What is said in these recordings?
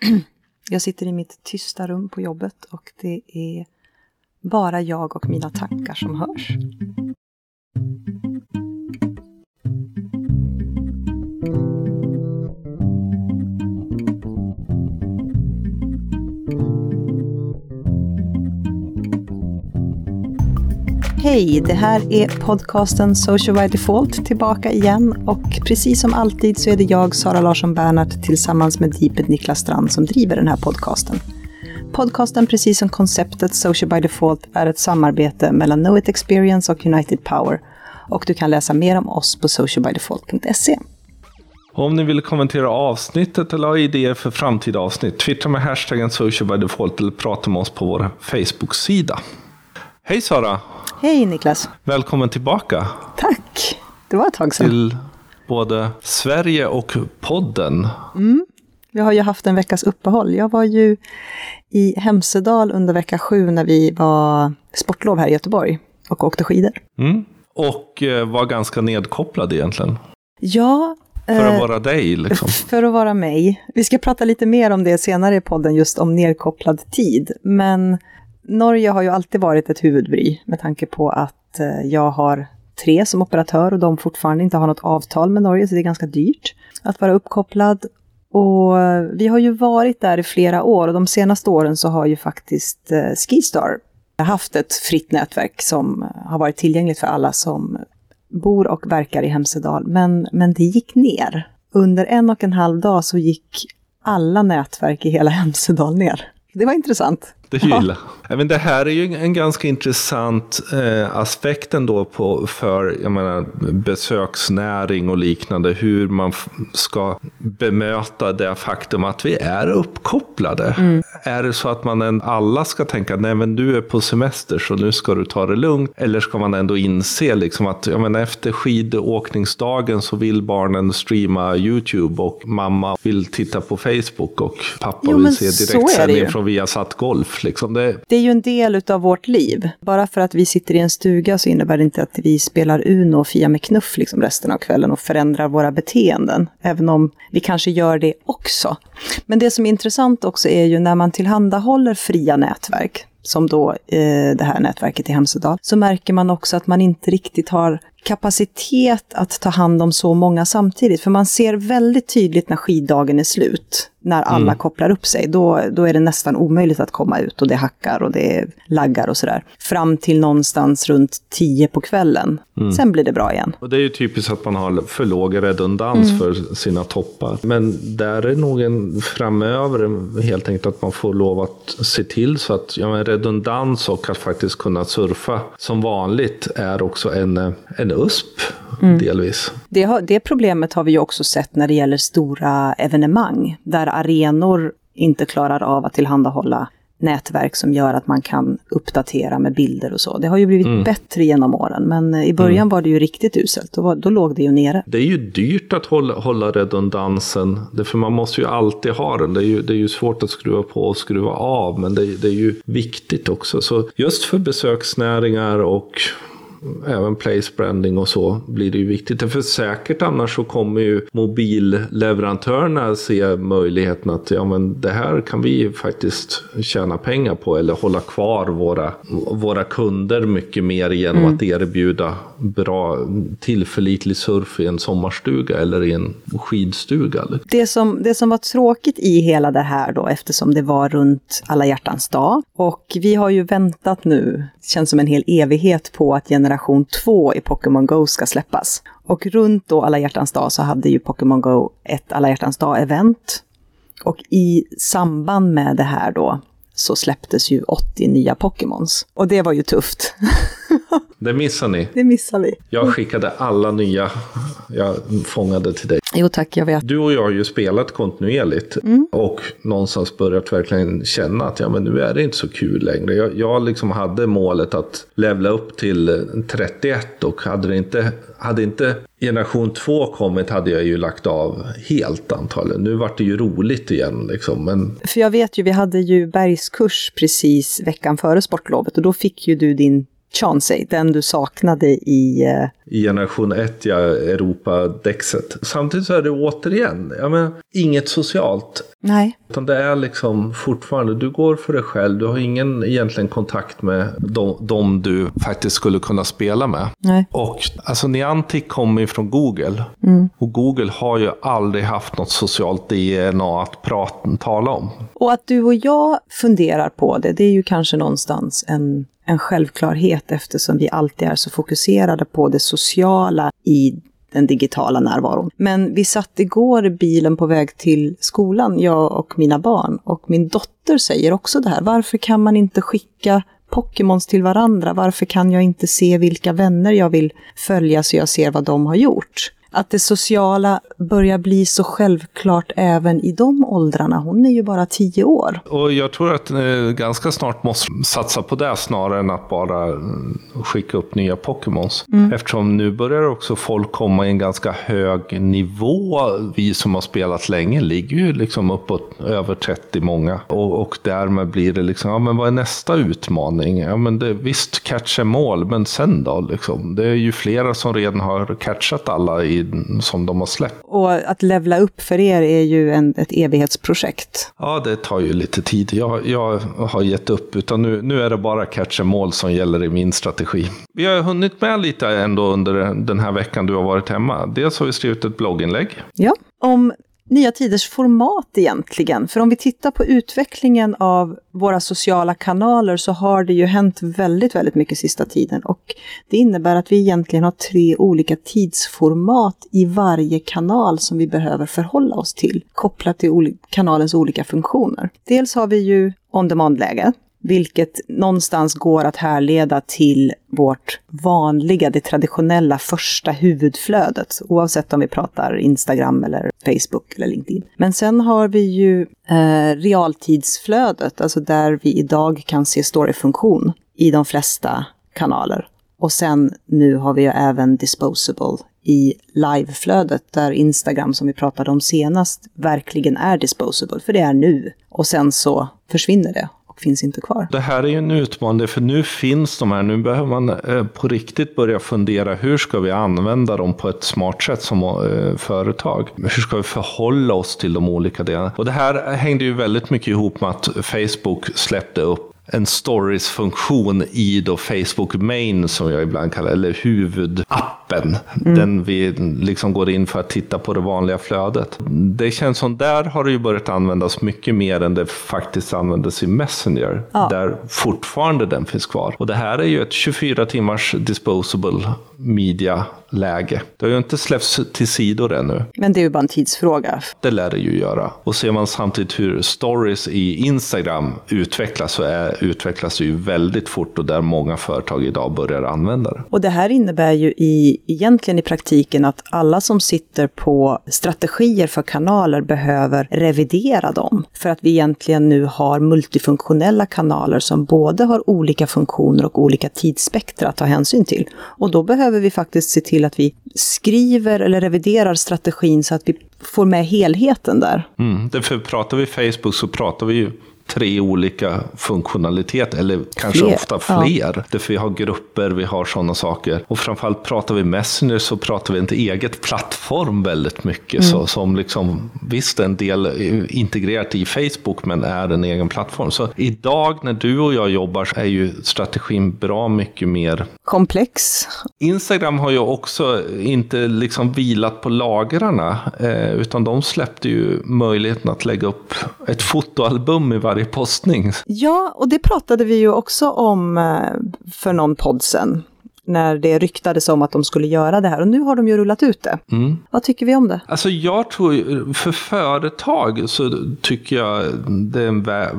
Jag sitter i mitt tysta rum på jobbet och det är bara jag och mina tankar som hörs. Hej, det här är podcasten Social by Default tillbaka igen och precis som alltid så är det jag, Sara Larsson Bernhardt, tillsammans med Deepet Niklas Strand som driver den här podcasten. Podcasten, precis som konceptet Social by Default, är ett samarbete mellan Know It Experience och United Power och du kan läsa mer om oss på socialbydefault.se. Om ni vill kommentera avsnittet eller ha idéer för framtida avsnitt, twittra med hashtaggen socialbydefault eller prata med oss på vår Facebook-sida. Hej Sara! Hej Niklas! Välkommen tillbaka! Tack! Det var ett tag sedan. Till både Sverige och podden. Mm. Vi har ju haft en veckas uppehåll. Jag var ju i Hemsedal under vecka sju när vi var sportlov här i Göteborg och åkte skidor. Mm. Och eh, var ganska nedkopplad egentligen. Ja. För att eh, vara dig liksom. För att vara mig. Vi ska prata lite mer om det senare i podden, just om nedkopplad tid. Men Norge har ju alltid varit ett huvudbry med tanke på att eh, jag har tre som operatör och de fortfarande inte har något avtal med Norge, så det är ganska dyrt att vara uppkopplad. Och eh, vi har ju varit där i flera år och de senaste åren så har ju faktiskt eh, Skistar haft ett fritt nätverk som har varit tillgängligt för alla som bor och verkar i Hemsedal. Men, men det gick ner. Under en och en halv dag så gick alla nätverk i hela Hemsedal ner. Det var intressant. Det gillar. Ja. Men det här är ju en ganska intressant eh, aspekt ändå på, för jag menar, besöksnäring och liknande. Hur man ska bemöta det faktum att vi är uppkopplade. Mm. Är det så att man en, alla ska tänka nej men du är på semester så nu ska du ta det lugnt. Eller ska man ändå inse liksom att jag menar, efter skidåkningsdagen så vill barnen streama YouTube och mamma vill titta på Facebook och pappa jo, vill se direktsändning från Viasat Golf. Liksom. Det... det är ju en del av vårt liv. Bara för att vi sitter i en stuga så innebär det inte att vi spelar Uno och Fia med knuff liksom resten av kvällen och förändrar våra beteenden. Även om vi kanske gör det också. Men det som är intressant också är ju när man tillhandahåller fria nätverk, som då eh, det här nätverket i Hemsedal, så märker man också att man inte riktigt har kapacitet att ta hand om så många samtidigt. För man ser väldigt tydligt när skiddagen är slut, när alla mm. kopplar upp sig. Då, då är det nästan omöjligt att komma ut och det hackar och det laggar och sådär. Fram till någonstans runt tio på kvällen. Mm. Sen blir det bra igen. Och det är ju typiskt att man har för låg redundans mm. för sina toppar. Men där är nog en framöver helt enkelt att man får lov att se till så att ja, men redundans och att faktiskt kunna surfa som vanligt är också en, en USP mm. delvis. Det, har, det problemet har vi ju också sett när det gäller stora evenemang, där arenor inte klarar av att tillhandahålla nätverk som gör att man kan uppdatera med bilder och så. Det har ju blivit mm. bättre genom åren, men i början mm. var det ju riktigt uselt. Då, var, då låg det ju nere. Det är ju dyrt att hålla, hålla redundansen, för man måste ju alltid ha den. Det är ju, det är ju svårt att skruva på och skruva av, men det, det är ju viktigt också. Så just för besöksnäringar och även place branding och så blir det ju viktigt. För säkert annars så kommer ju mobilleverantörerna se möjligheten att ja, men det här kan vi faktiskt tjäna pengar på eller hålla kvar våra, våra kunder mycket mer genom mm. att erbjuda bra tillförlitlig surf i en sommarstuga eller i en skidstuga. Det som, det som var tråkigt i hela det här då, eftersom det var runt alla hjärtans dag och vi har ju väntat nu, känns som en hel evighet på att generera generation 2 i Pokémon Go ska släppas. Och runt då alla hjärtans dag så hade ju Pokémon Go ett alla hjärtans dag-event. Och i samband med det här då så släpptes ju 80 nya Pokémons. Och det var ju tufft. Det missar ni. Det missar vi. Jag skickade alla nya jag fångade till dig. Jo tack, jag vet. Du och jag har ju spelat kontinuerligt mm. och någonstans börjat verkligen känna att ja, men nu är det inte så kul längre. Jag, jag liksom hade målet att levla upp till 31 och hade det inte, hade inte generation 2 kommit hade jag ju lagt av helt antagligen. Nu vart det ju roligt igen liksom. Men... För jag vet ju, vi hade ju bergskurs precis veckan före sportlovet och då fick ju du din Chauncey, den du saknade i... Uh... I generation 1, ja, Europa-dexet. Samtidigt så är det återigen, ja, men, inget socialt. Nej. Utan det är liksom fortfarande, du går för dig själv, du har ingen egentligen kontakt med de, de du faktiskt skulle kunna spela med. Nej. Och alltså Niantic kommer ju från Google. Mm. Och Google har ju aldrig haft något socialt DNA att prata, tala om. Och att du och jag funderar på det, det är ju kanske någonstans en, en självklarhet eftersom vi alltid är så fokuserade på det sociala i den digitala närvaron. Men vi satt igår i bilen på väg till skolan, jag och mina barn. Och min dotter säger också det här, varför kan man inte skicka Pokémons till varandra? Varför kan jag inte se vilka vänner jag vill följa så jag ser vad de har gjort? Att det sociala börjar bli så självklart även i de åldrarna. Hon är ju bara tio år. Och jag tror att eh, ganska snart måste satsa på det snarare än att bara eh, skicka upp nya Pokémons. Mm. Eftersom nu börjar också folk komma i en ganska hög nivå. Vi som har spelat länge ligger ju liksom uppåt över 30 många. Och, och därmed blir det liksom, ja men vad är nästa utmaning? Ja men det, visst, catcha mål, men sen då liksom? Det är ju flera som redan har catchat alla i som de har släppt. Och att levla upp för er är ju en, ett evighetsprojekt. Ja, det tar ju lite tid. Jag, jag har gett upp, utan nu, nu är det bara catch mål som gäller i min strategi. Vi har hunnit med lite ändå under den här veckan du har varit hemma. Dels har vi skrivit ett blogginlägg. Ja, om nya tiders format egentligen. För om vi tittar på utvecklingen av våra sociala kanaler så har det ju hänt väldigt, väldigt mycket sista tiden. Och det innebär att vi egentligen har tre olika tidsformat i varje kanal som vi behöver förhålla oss till, kopplat till kanalens olika funktioner. Dels har vi ju on-demand-läge, vilket någonstans går att härleda till vårt vanliga, det traditionella första huvudflödet, oavsett om vi pratar Instagram eller Facebook eller LinkedIn. Men sen har vi ju eh, realtidsflödet, alltså där vi idag kan se storyfunktion i de flesta kanaler. Och sen nu har vi ju även disposable i liveflödet där Instagram som vi pratade om senast verkligen är disposable, för det är nu. Och sen så försvinner det finns inte kvar. Det här är ju en utmaning, för nu finns de här. Nu behöver man eh, på riktigt börja fundera hur ska vi använda dem på ett smart sätt som eh, företag? Hur ska vi förhålla oss till de olika delarna? Och det här hängde ju väldigt mycket ihop med att Facebook släppte upp en stories-funktion i då Facebook Main som jag ibland kallar eller huvudappen. Mm. Den vi liksom går in för att titta på det vanliga flödet. Det känns som där har det ju börjat användas mycket mer än det faktiskt användes i Messenger. Ja. Där fortfarande den finns kvar. Och det här är ju ett 24 timmars disposable media läge. Det har ju inte släppts till sidor ännu. Men det är ju bara en tidsfråga. Det lär det ju göra. Och ser man samtidigt hur stories i Instagram utvecklas så är, utvecklas det ju väldigt fort och där många företag idag börjar använda det. Och det här innebär ju i, egentligen i praktiken att alla som sitter på strategier för kanaler behöver revidera dem. För att vi egentligen nu har multifunktionella kanaler som både har olika funktioner och olika tidsspektra att ta hänsyn till. Och då behöver vi faktiskt se till att vi skriver eller reviderar strategin så att vi får med helheten där. Mm, därför pratar vi Facebook så pratar vi ju tre olika funktionaliteter, eller kanske fler. ofta fler. Ja. Därför vi har grupper, vi har sådana saker. Och framförallt pratar vi Messenger så pratar vi inte eget plattform väldigt mycket. Mm. Så, som liksom, visst en del integrerat i Facebook men är en egen plattform. Så idag när du och jag jobbar så är ju strategin bra mycket mer komplex. Instagram har ju också inte liksom vilat på lagrarna eh, utan de släppte ju möjligheten att lägga upp ett fotoalbum i varje varje postning. Ja, och det pratade vi ju också om eh, för någon podd sen när det ryktades om att de skulle göra det här. Och nu har de ju rullat ut det. Mm. Vad tycker vi om det? Alltså jag tror, för företag så tycker jag det är en vä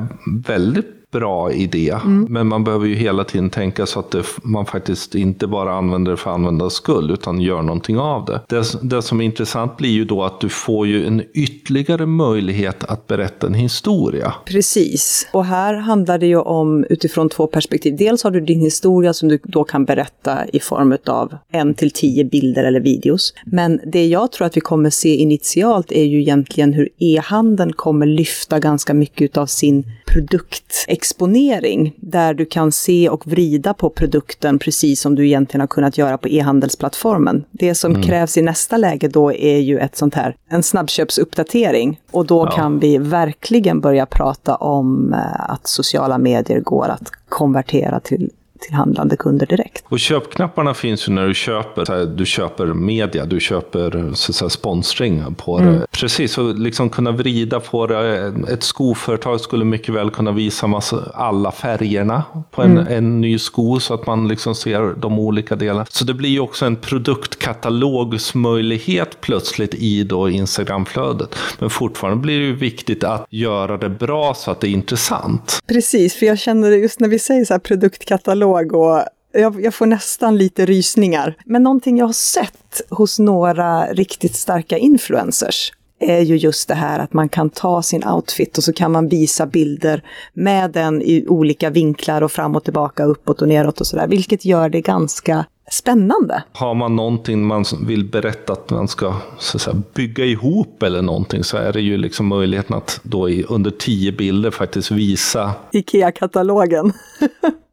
väldigt bra idé. Mm. Men man behöver ju hela tiden tänka så att det, man faktiskt inte bara använder det för användarens skull utan gör någonting av det. det. det. som är intressant blir ju då att du får ju en ytterligare möjlighet att berätta en historia. Precis. Och här handlar det ju om utifrån två perspektiv. Dels har du din historia som du då kan berätta i form av en till tio bilder eller videos. Men det jag tror att vi kommer se initialt är ju egentligen hur e-handeln kommer lyfta ganska mycket av sin produkt exponering där du kan se och vrida på produkten precis som du egentligen har kunnat göra på e-handelsplattformen. Det som mm. krävs i nästa läge då är ju ett sånt här, en snabbköpsuppdatering. Och då ja. kan vi verkligen börja prata om eh, att sociala medier går att konvertera till till handlande kunder direkt. Och köpknapparna finns ju när du köper, du köper media, du köper så säga, sponsring på mm. det. Precis, och liksom kunna vrida på det. Ett skoföretag skulle mycket väl kunna visa massa, alla färgerna på en, mm. en ny sko så att man liksom ser de olika delarna. Så det blir ju också en produktkatalogsmöjlighet plötsligt i då Instagramflödet. Men fortfarande blir det ju viktigt att göra det bra så att det är intressant. Precis, för jag känner det just när vi säger så här produktkatalog ihåg och jag, jag, får nästan lite rysningar. Men någonting jag har sett hos några riktigt starka influencers är ju just det här att man kan ta sin outfit och så kan man visa bilder med den i olika vinklar och fram och tillbaka, uppåt och neråt och sådär, vilket gör det ganska spännande. Har man någonting man vill berätta att man ska så att säga, bygga ihop eller någonting så är det ju liksom möjligheten att då i, under tio bilder faktiskt visa Ikea-katalogen.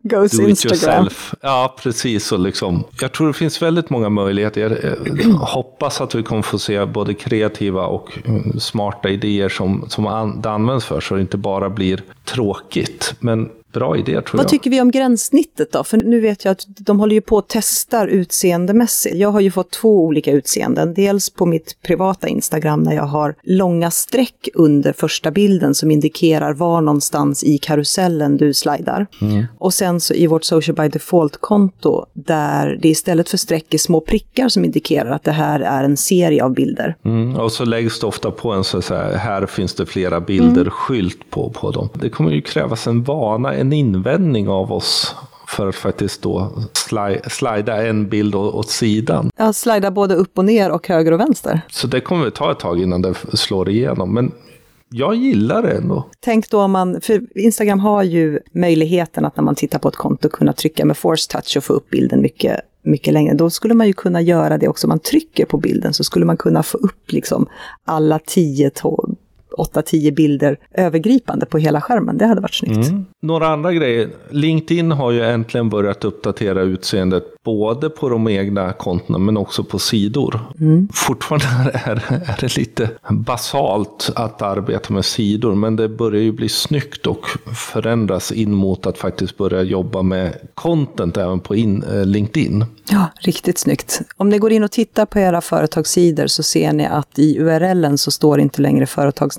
Goes Do Instagram. It yourself. Ja, precis. Och liksom, jag tror det finns väldigt många möjligheter. Jag hoppas att vi kommer få se både kreativa och mm, smarta idéer som, som det används för, så det inte bara blir tråkigt. Men bra idé tror jag. Vad tycker vi om gränssnittet då? För nu vet jag att de håller ju på och testar utseendemässigt. Jag har ju fått två olika utseenden. Dels på mitt privata Instagram när jag har långa streck under första bilden som indikerar var någonstans i karusellen du slidar. Mm. Och sen så i vårt social by default-konto där det istället för streck är små prickar som indikerar att det här är en serie av bilder. Mm. Och så läggs det ofta på en så säga, här finns det flera bilder-skylt mm. på, på dem. Det kommer ju krävas en vana, en invändning av oss för att faktiskt då sli slida en bild åt sidan. Ja, slida både upp och ner och höger och vänster. Så det kommer att ta ett tag innan det slår igenom. Men jag gillar det ändå. Tänk då om man, för Instagram har ju möjligheten att när man tittar på ett konto kunna trycka med force touch och få upp bilden mycket, mycket längre. Då skulle man ju kunna göra det också. Om man trycker på bilden så skulle man kunna få upp liksom alla tio 8-10 bilder övergripande på hela skärmen. Det hade varit snyggt. Mm. Några andra grejer. LinkedIn har ju äntligen börjat uppdatera utseendet både på de egna kontona men också på sidor. Mm. Fortfarande är, är det lite basalt att arbeta med sidor men det börjar ju bli snyggt och förändras in mot att faktiskt börja jobba med content även på in, eh, LinkedIn. Ja, riktigt snyggt. Om ni går in och tittar på era företagssidor så ser ni att i URLen så står inte längre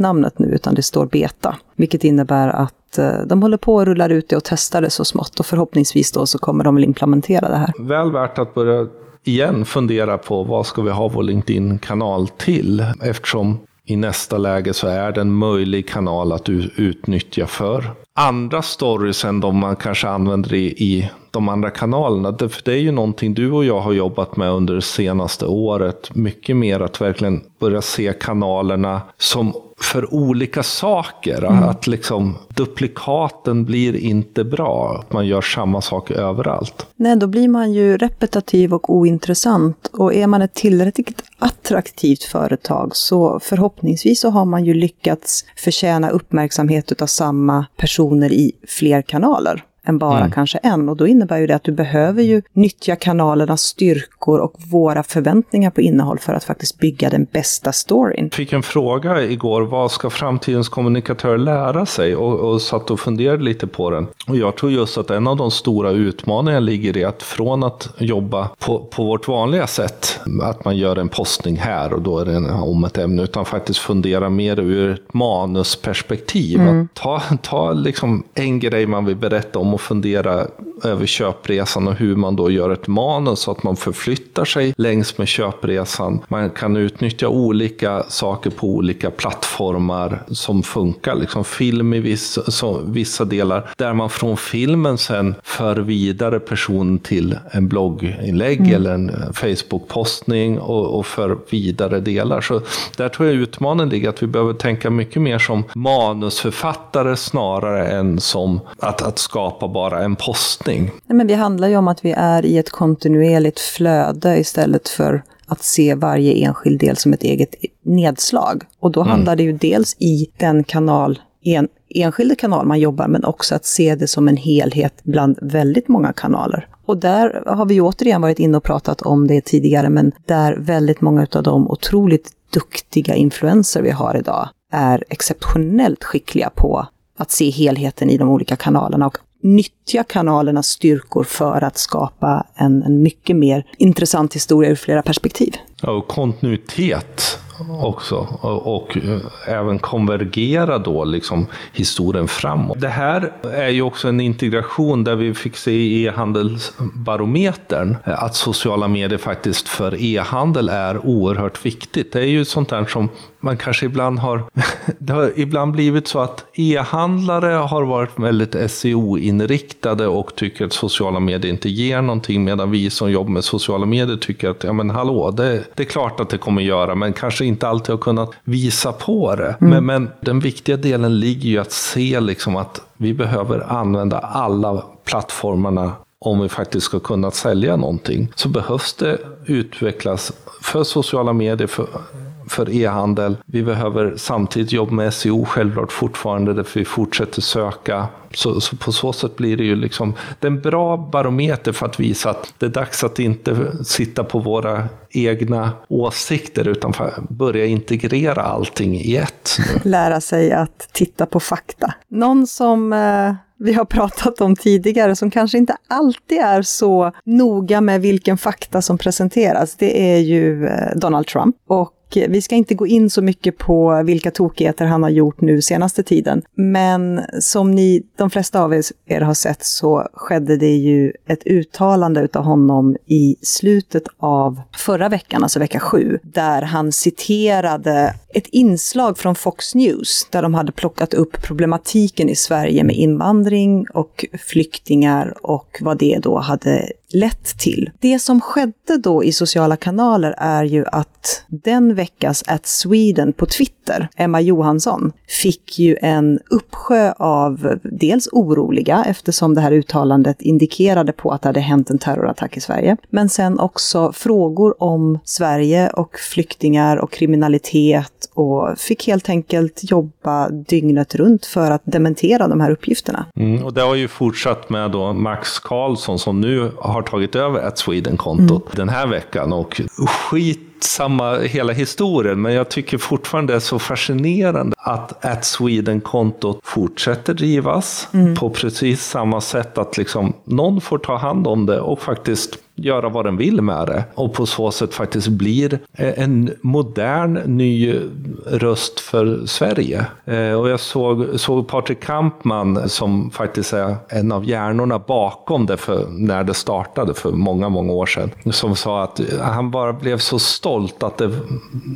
namnet nu utan det står beta. Vilket innebär att eh, de håller på och rullar ut det och testar det så smått och förhoppningsvis då så kommer de väl implementera det här. Väl värt att börja igen fundera på vad ska vi ha vår LinkedIn-kanal till? Eftersom i nästa läge så är det en möjlig kanal att utnyttja för andra stories än de man kanske använder i, i de andra kanalerna. Det, för det är ju någonting du och jag har jobbat med under det senaste året. Mycket mer att verkligen börja se kanalerna som för olika saker. Mm. Att liksom duplikaten blir inte bra. Att man gör samma sak överallt. Nej, då blir man ju repetitiv och ointressant. Och är man ett tillräckligt attraktivt företag så förhoppningsvis så har man ju lyckats förtjäna uppmärksamhet av samma personer i fler kanaler än bara mm. kanske en. Och då innebär ju det att du behöver ju nyttja kanalernas styrkor och våra förväntningar på innehåll för att faktiskt bygga den bästa storyn. Jag fick en fråga igår, vad ska framtidens kommunikatör lära sig? Och, och satt och funderade lite på den. Och jag tror just att en av de stora utmaningarna ligger i att från att jobba på, på vårt vanliga sätt, att man gör en postning här och då är det en, om ett ämne, utan faktiskt fundera mer ur ett manusperspektiv. Mm. Att ta, ta liksom en grej man vill berätta om och fundera över köpresan och hur man då gör ett manus så att man förflyttar sig längs med köpresan. Man kan utnyttja olika saker på olika plattformar som funkar. Liksom film i vissa, så, vissa delar där man från filmen sen för vidare personen till en blogginlägg mm. eller en Facebook-postning och, och för vidare delar. Så där tror jag utmaningen ligger att vi behöver tänka mycket mer som manusförfattare snarare än som att, att skapa skapa bara en postning. Nej, men det handlar ju om att vi är i ett kontinuerligt flöde istället för att se varje enskild del som ett eget nedslag. Och då mm. handlar det ju dels i den kanal, en, enskilda kanal man jobbar, men också att se det som en helhet bland väldigt många kanaler. Och där har vi återigen varit inne och pratat om det tidigare, men där väldigt många av de otroligt duktiga influenser vi har idag är exceptionellt skickliga på att se helheten i de olika kanalerna och nyttja kanalernas styrkor för att skapa en, en mycket mer intressant historia ur flera perspektiv. Ja, och kontinuitet också. Och, och, eh, även konvergera då liksom historien framåt. Det här är ju också en integration där vi fick se i e-handelsbarometern att sociala medier faktiskt för e-handel är oerhört viktigt. Det är ju sånt där som man kanske ibland har, det har ibland blivit så att e-handlare har varit väldigt SEO-inriktade och tycker att sociala medier inte ger någonting medan vi som jobbar med sociala medier tycker att ja men hallå, det, det är klart att det kommer göra men kanske inte alltid har kunnat visa på det. Mm. Men, men den viktiga delen ligger ju att se liksom att vi behöver använda alla plattformarna om vi faktiskt ska kunna sälja någonting. Så behövs det utvecklas för sociala medier, för för e-handel. Vi behöver samtidigt jobba med SEO självklart fortfarande, därför vi fortsätter söka. Så, så, på så sätt blir det ju liksom det är en bra barometer för att visa att det är dags att inte sitta på våra egna åsikter utan börja integrera allting i ett. Lära sig att titta på fakta. Någon som eh vi har pratat om tidigare, som kanske inte alltid är så noga med vilken fakta som presenteras, det är ju eh, Donald Trump. Och Eh, vi ska inte gå in så mycket på vilka tokigheter han har gjort nu senaste tiden. Men som ni, de flesta av er har sett så skedde det ju ett uttalande utav honom i slutet av förra veckan, alltså vecka sju, där han citerade ett inslag från Fox News där de hade plockat upp problematiken i Sverige med invandring och flyktingar och vad det då hade lett till. Det som skedde då i sociala kanaler är ju att den veckas at Sweden på Twitter, Emma Johansson, fick ju en uppsjö av dels oroliga eftersom det här uttalandet indikerade på att det hade hänt en terrorattack i Sverige, men sen också frågor om Sverige och flyktingar och kriminalitet och fick helt enkelt jobba dygnet runt för att dementera de här uppgifterna. Mm, och det har ju fortsatt med då Max Karlsson som nu har tagit över At Sweden-kontot mm. den här veckan och skit samma hela historien, men jag tycker fortfarande det är så fascinerande att At Sweden-kontot fortsätter drivas mm. på precis samma sätt att liksom någon får ta hand om det och faktiskt göra vad den vill med det. Och på så sätt faktiskt blir en modern ny röst för Sverige. Eh, och jag såg, såg Patrik Kampman som faktiskt är en av hjärnorna bakom det för, när det startade för många, många år sedan. Som sa att han bara blev så stolt att det,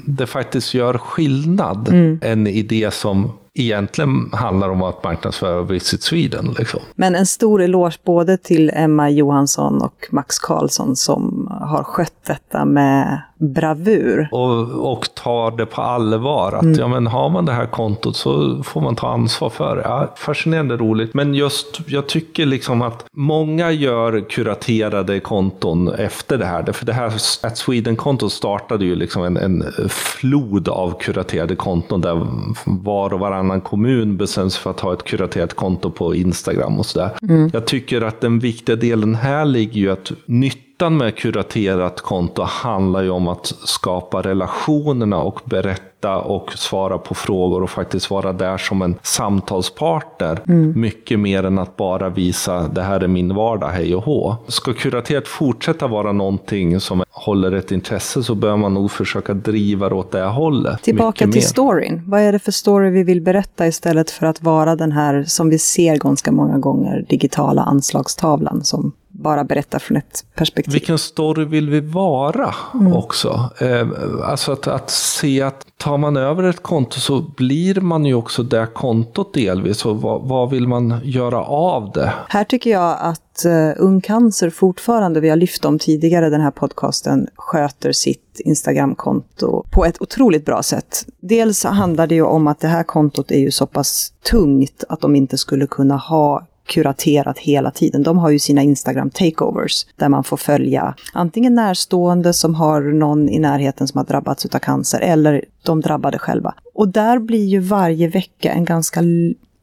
det faktiskt gör skillnad. Mm. En idé som egentligen handlar om att marknadsföra Visit Sweden. Liksom. Men en stor eloge både till Emma Johansson och Max Karlsson som har skött detta med bravur. Och, och tar det på allvar. Att mm. ja, men har man det här kontot så får man ta ansvar för det. Ja, fascinerande roligt. Men just, jag tycker liksom att många gör kuraterade konton efter det här. För det här At Sweden-kontot startade ju liksom en, en flod av kuraterade konton där var och varannan kommun bestämde sig för att ha ett kuraterat konto på Instagram och sådär. Mm. Jag tycker att den viktiga delen här ligger ju att nytt nyttan med kuraterat konto handlar ju om att skapa relationerna och berätta och svara på frågor och faktiskt vara där som en samtalspartner. Mm. Mycket mer än att bara visa det här är min vardag, hej och hå. Ska kuraterat fortsätta vara någonting som håller ett intresse så bör man nog försöka driva det åt det hållet. Tillbaka till storyn. Vad är det för story vi vill berätta istället för att vara den här, som vi ser ganska många gånger, digitala anslagstavlan som bara berättar från ett perspektiv. Vilken story vill vi vara mm. också? Eh, alltså att, att se att tar man över ett konto så blir man ju också det kontot delvis. Och vad, vad vill man göra av det? Här tycker jag att uh, Ung Cancer fortfarande, vi har lyft om tidigare den här podcasten, sköter sitt Instagramkonto på ett otroligt bra sätt. Dels handlar det ju om att det här kontot är ju så pass tungt att de inte skulle kunna ha kuraterat hela tiden. De har ju sina Instagram takeovers där man får följa antingen närstående som har någon i närheten som har drabbats av cancer eller de drabbade själva. Och där blir ju varje vecka en ganska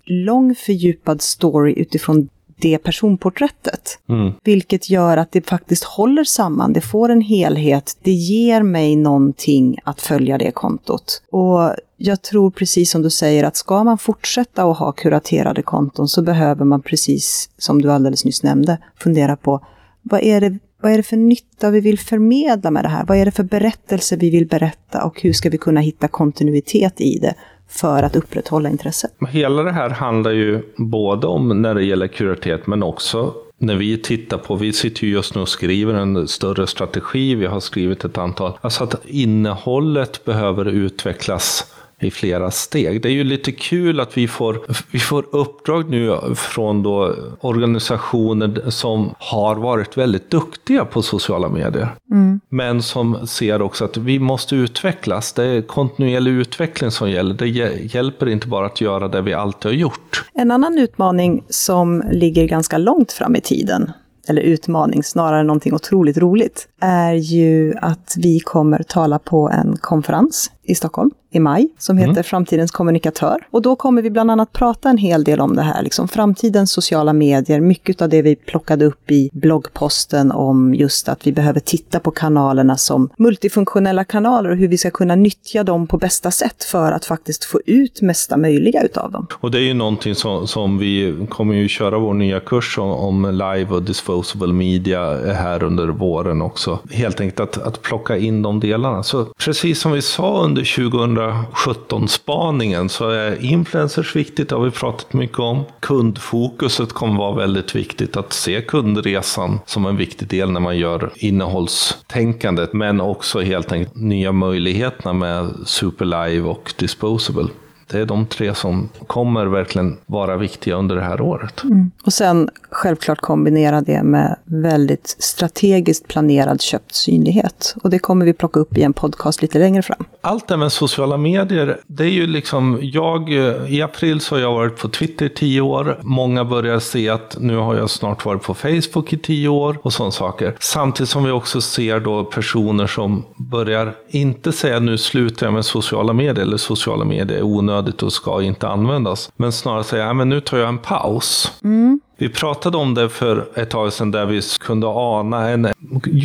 lång fördjupad story utifrån det personporträttet. Mm. Vilket gör att det faktiskt håller samman, det får en helhet, det ger mig någonting att följa det kontot. Och jag tror precis som du säger att ska man fortsätta att ha kuraterade konton så behöver man precis som du alldeles nyss nämnde fundera på vad är det vad är det för nytta vi vill förmedla med det här? Vad är det för berättelse vi vill berätta och hur ska vi kunna hitta kontinuitet i det? för att upprätthålla intresset. Hela det här handlar ju både om när det gäller kuratitet men också när vi tittar på, vi sitter ju just nu och skriver en större strategi, vi har skrivit ett antal, alltså att innehållet behöver utvecklas i flera steg. Det är ju lite kul att vi får, vi får uppdrag nu från då organisationer som har varit väldigt duktiga på sociala medier. Mm. Men som ser också att vi måste utvecklas. Det är kontinuerlig utveckling som gäller. Det hjälper inte bara att göra det vi alltid har gjort. En annan utmaning som ligger ganska långt fram i tiden eller utmaning, snarare någonting otroligt roligt, är ju att vi kommer tala på en konferens i Stockholm i maj som heter mm. Framtidens kommunikatör. Och då kommer vi bland annat prata en hel del om det här, liksom framtidens sociala medier, mycket av det vi plockade upp i bloggposten om just att vi behöver titta på kanalerna som multifunktionella kanaler och hur vi ska kunna nyttja dem på bästa sätt för att faktiskt få ut mesta möjliga utav dem. Och det är ju någonting som, som vi kommer ju köra vår nya kurs om, om live och disposable media här under våren också. Helt enkelt att, att plocka in de delarna. Så precis som vi sa under 2017-spaningen så är influencers viktigt, det har vi pratat mycket om. Kundfokuset kommer vara väldigt viktigt, att se kundresan som en viktig del när man gör innehållstänkandet, men också helt enkelt nya möjligheterna med Superlive och Disposable. Det är de tre som kommer verkligen vara viktiga under det här året. Mm. Och sen självklart kombinera det med väldigt strategiskt planerad köpt synlighet. Och det kommer vi plocka upp i en podcast lite längre fram. Allt det med sociala medier, det är ju liksom, jag, i april så har jag varit på Twitter i tio år. Många börjar se att nu har jag snart varit på Facebook i tio år och sådana saker. Samtidigt som vi också ser då personer som börjar inte säga nu slutar jag med sociala medier eller sociala medier är onödigt och ska inte användas. Men snarare säga, men nu tar jag en paus. Mm. Vi pratade om det för ett tag sedan där vi kunde ana en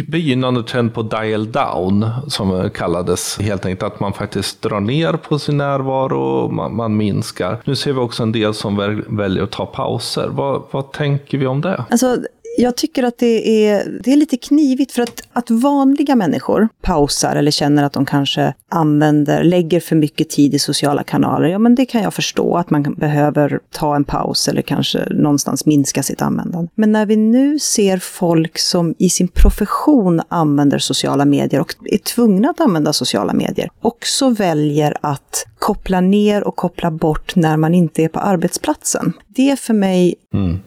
begynnande trend på dial down som kallades. Helt enkelt att man faktiskt drar ner på sin närvaro och man, man minskar. Nu ser vi också en del som väljer att ta pauser. Vad, vad tänker vi om det? Alltså, jag tycker att det är, det är lite knivigt för att, att vanliga människor pausar eller känner att de kanske använder, lägger för mycket tid i sociala kanaler. Ja, men det kan jag förstå att man behöver ta en paus eller kanske någonstans minska sitt användande. Men när vi nu ser folk som i sin profession använder sociala medier och är tvungna att använda sociala medier, också väljer att koppla ner och koppla bort när man inte är på arbetsplatsen. Det för mig, mm.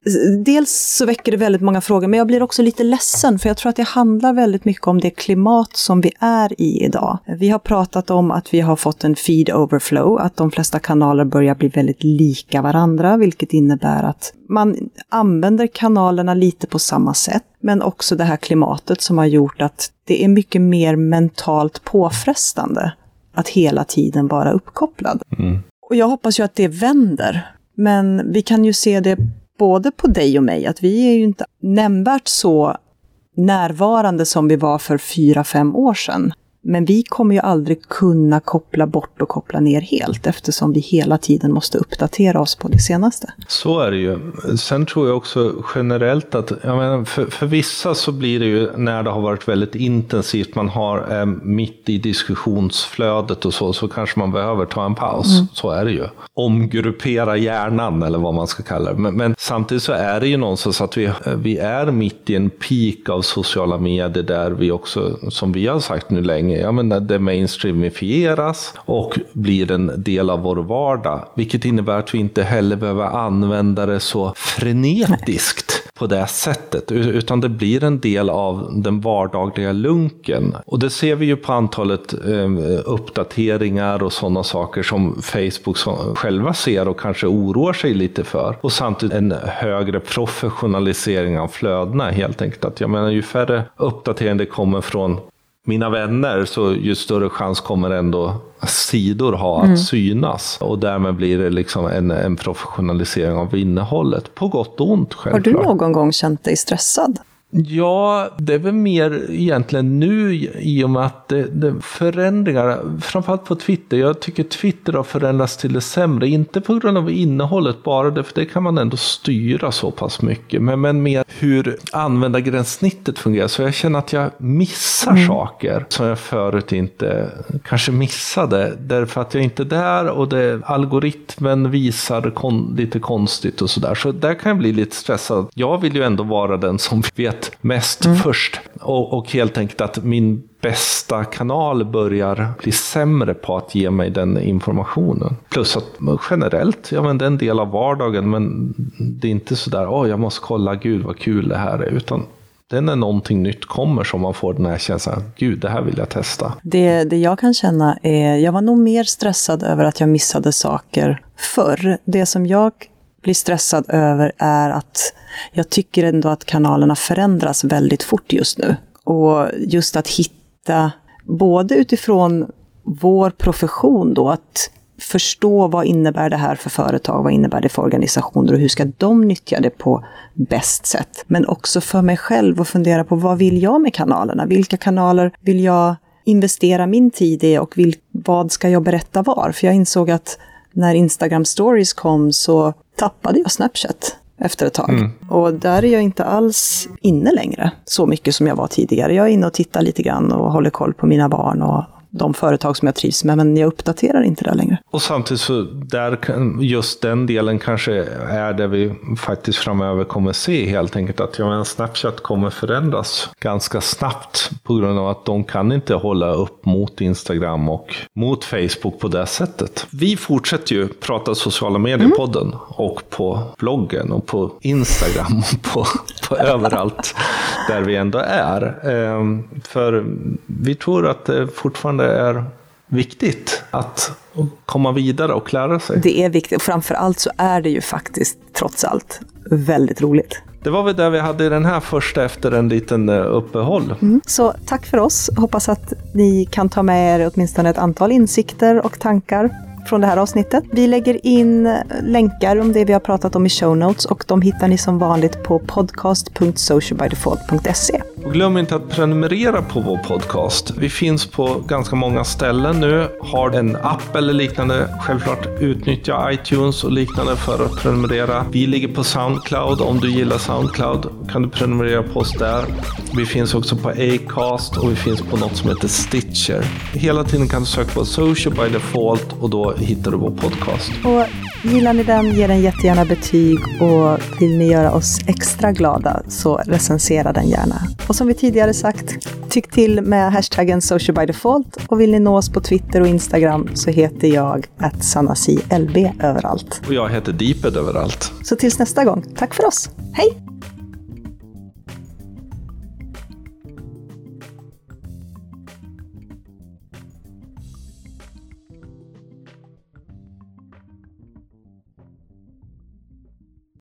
dels så väcker det väldigt många frågor, men jag blir också lite ledsen, för jag tror att det handlar väldigt mycket om det klimat som vi är i idag. Vi har pratat om att vi har fått en feed overflow, att de flesta kanaler börjar bli väldigt lika varandra, vilket innebär att man använder kanalerna lite på samma sätt, men också det här klimatet som har gjort att det är mycket mer mentalt påfrestande att hela tiden vara uppkopplad. Mm. Och jag hoppas ju att det vänder. Men vi kan ju se det både på dig och mig, att vi är ju inte nämnvärt så närvarande som vi var för fyra, fem år sedan. Men vi kommer ju aldrig kunna koppla bort och koppla ner helt eftersom vi hela tiden måste uppdatera oss på det senaste. Så är det ju. Sen tror jag också generellt att menar, för, för vissa så blir det ju när det har varit väldigt intensivt, man har eh, mitt i diskussionsflödet och så, så kanske man behöver ta en paus. Mm. Så är det ju. Omgruppera hjärnan eller vad man ska kalla det. Men, men samtidigt så är det ju någonstans att vi, vi är mitt i en peak av sociala medier där vi också, som vi har sagt nu länge, ja, men det mainstreamifieras och blir en del av vår vardag. Vilket innebär att vi inte heller behöver använda det så frenetiskt på det sättet. Utan det blir en del av den vardagliga lunken. Och det ser vi ju på antalet ehm, uppdateringar och sådana saker som Facebook själva ser och kanske oroar sig lite för. Och samtidigt en högre professionalisering av flödena helt enkelt. Att jag menar ju färre uppdateringar det kommer från mina vänner så ju större chans kommer ändå sidor ha att mm. synas. Och därmed blir det liksom en, en professionalisering av innehållet. På gott och ont självklart. Har du någon gång känt dig stressad? Ja, det är väl mer egentligen nu i och med att det, det förändringar, framförallt på Twitter. Jag tycker Twitter har förändrats till det sämre. Inte på grund av innehållet bara, det, för det kan man ändå styra så pass mycket. Men, men mer hur användargränssnittet fungerar. Så jag känner att jag missar mm. saker som jag förut inte kanske missade. Därför att jag inte är där och det, algoritmen visar kon, lite konstigt och sådär. Så där kan jag bli lite stressad. Jag vill ju ändå vara den som vet vet mest mm. först. Och, och helt enkelt att min bästa kanal börjar bli sämre på att ge mig den informationen. Plus att generellt, ja men det är en del av vardagen men det är inte sådär, åh oh, jag måste kolla, gud vad kul det här är. Utan det är när någonting nytt kommer som man får den här känslan, gud det här vill jag testa. Det, det jag kan känna är, jag var nog mer stressad över att jag missade saker förr. Det som jag blir stressad över är att jag tycker ändå att kanalerna förändras väldigt fort just nu. Och just att hitta, både utifrån vår profession då, att förstå vad innebär det här för företag, vad innebär det för organisationer och hur ska de nyttja det på bäst sätt. Men också för mig själv och fundera på vad vill jag med kanalerna? Vilka kanaler vill jag investera min tid i och vil, vad ska jag berätta var? För jag insåg att när Instagram stories kom så tappade jag Snapchat efter ett tag. Mm. Och där är jag inte alls inne längre så mycket som jag var tidigare. Jag är inne och tittar lite grann och håller koll på mina barn och de företag som jag trivs med, men jag uppdaterar inte det längre. Och samtidigt så där just den delen kanske är det vi faktiskt framöver kommer se helt enkelt att ja, men Snapchat kommer förändras ganska snabbt på grund av att de kan inte hålla upp mot Instagram och mot Facebook på det sättet. Vi fortsätter ju prata sociala medier-podden mm. och på bloggen och på Instagram och på, på överallt där vi ändå är. Ehm, för vi tror att det fortfarande fortfarande är viktigt att komma vidare och lära sig. Det är viktigt och framför allt så är det ju faktiskt trots allt väldigt roligt. Det var väl det vi hade i den här första efter en liten eh, uppehåll. Mm. Så tack för oss. Hoppas att ni kan ta med er åtminstone ett antal insikter och tankar från det här avsnittet. Vi lägger in länkar om det vi har pratat om i show notes och de hittar ni som vanligt på podcast.socialbydefault.se. Och glöm inte att prenumerera på vår podcast. Vi finns på ganska många ställen nu. Har en app eller liknande, självklart utnyttja iTunes och liknande för att prenumerera. Vi ligger på Soundcloud. Om du gillar Soundcloud kan du prenumerera på oss där. Vi finns också på Acast och vi finns på något som heter Stitcher. Hela tiden kan du söka på Social by Default och då hittar du vår podcast. Och gillar ni den, ge den jättegärna betyg och vill ni göra oss extra glada så recensera den gärna. Och som vi tidigare sagt, tyck till med hashtaggen socialbydefault och vill ni nå oss på Twitter och Instagram så heter jag att sanasi överallt. Och jag heter Deeped överallt. Så tills nästa gång, tack för oss. Hej!